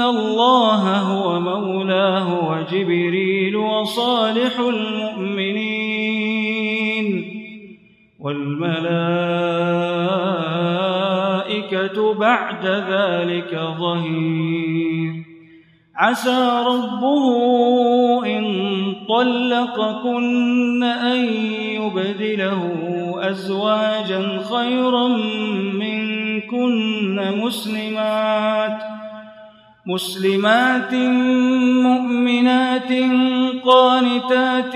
الله هو مولاه وجبريل وصالح المؤمنين والملائكة بعد ذلك ظهير. عسى ربه إن طلقكن أن يبدله أزواجا خيرا منكن مسلمات مسلمات مؤمنات قانتات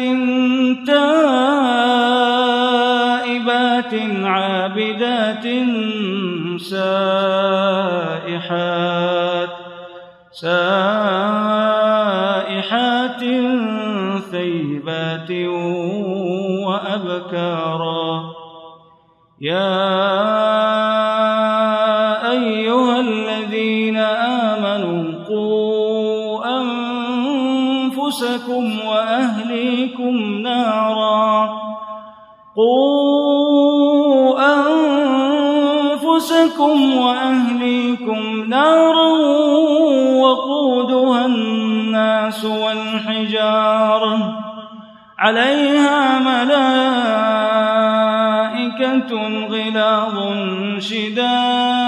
تائبات عابدات سائحات سائحات ثيبات وأبكارا يا آمنوا قوا أنفسكم وأهليكم نارا. قوا أنفسكم وأهليكم نارا وقودها الناس والحجارة. عليها ملائكة غلاظ شداد.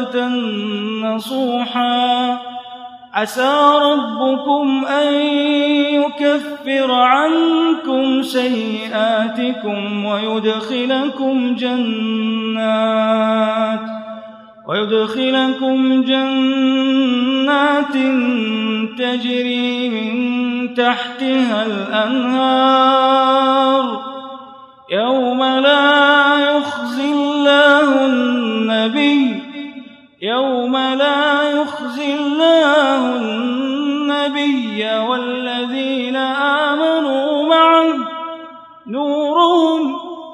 توبة نصوحا. عسى ربكم أن يكفر عنكم سيئاتكم ويدخلكم جنات ويدخلكم جنات تجري من تحتها الأنهار.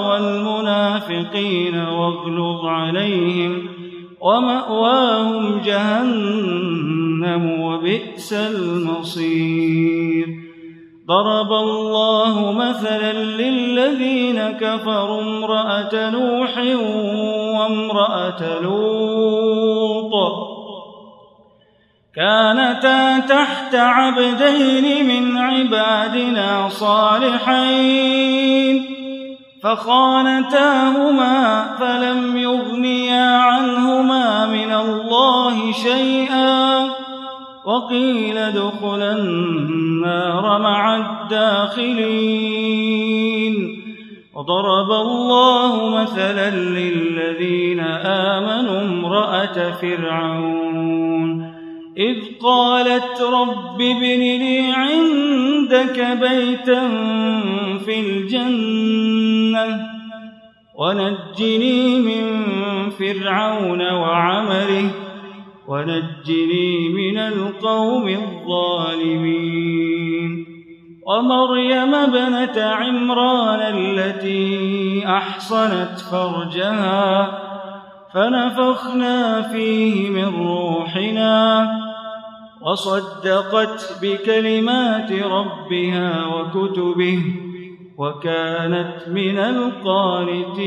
والمنافقين واغلظ عليهم ومأواهم جهنم وبئس المصير. ضرب الله مثلا للذين كفروا امرأة نوح وامرأة لوط. كانتا تحت عبدين من عبادنا صالحين. فخانتاهما فلم يغنيا عنهما من الله شيئا وقيل ادخلا النار مع الداخلين وضرب الله مثلا للذين آمنوا امرأة فرعون إذ قالت رب ابن لي عندك بيتا في الجنة ونجني من فرعون وعمله ونجني من القوم الظالمين ومريم ابنة عمران التي أحصنت فرجها فنفخنا فيه من روحنا وصدقت بكلمات ربها وكتبه وكانت من القانتين.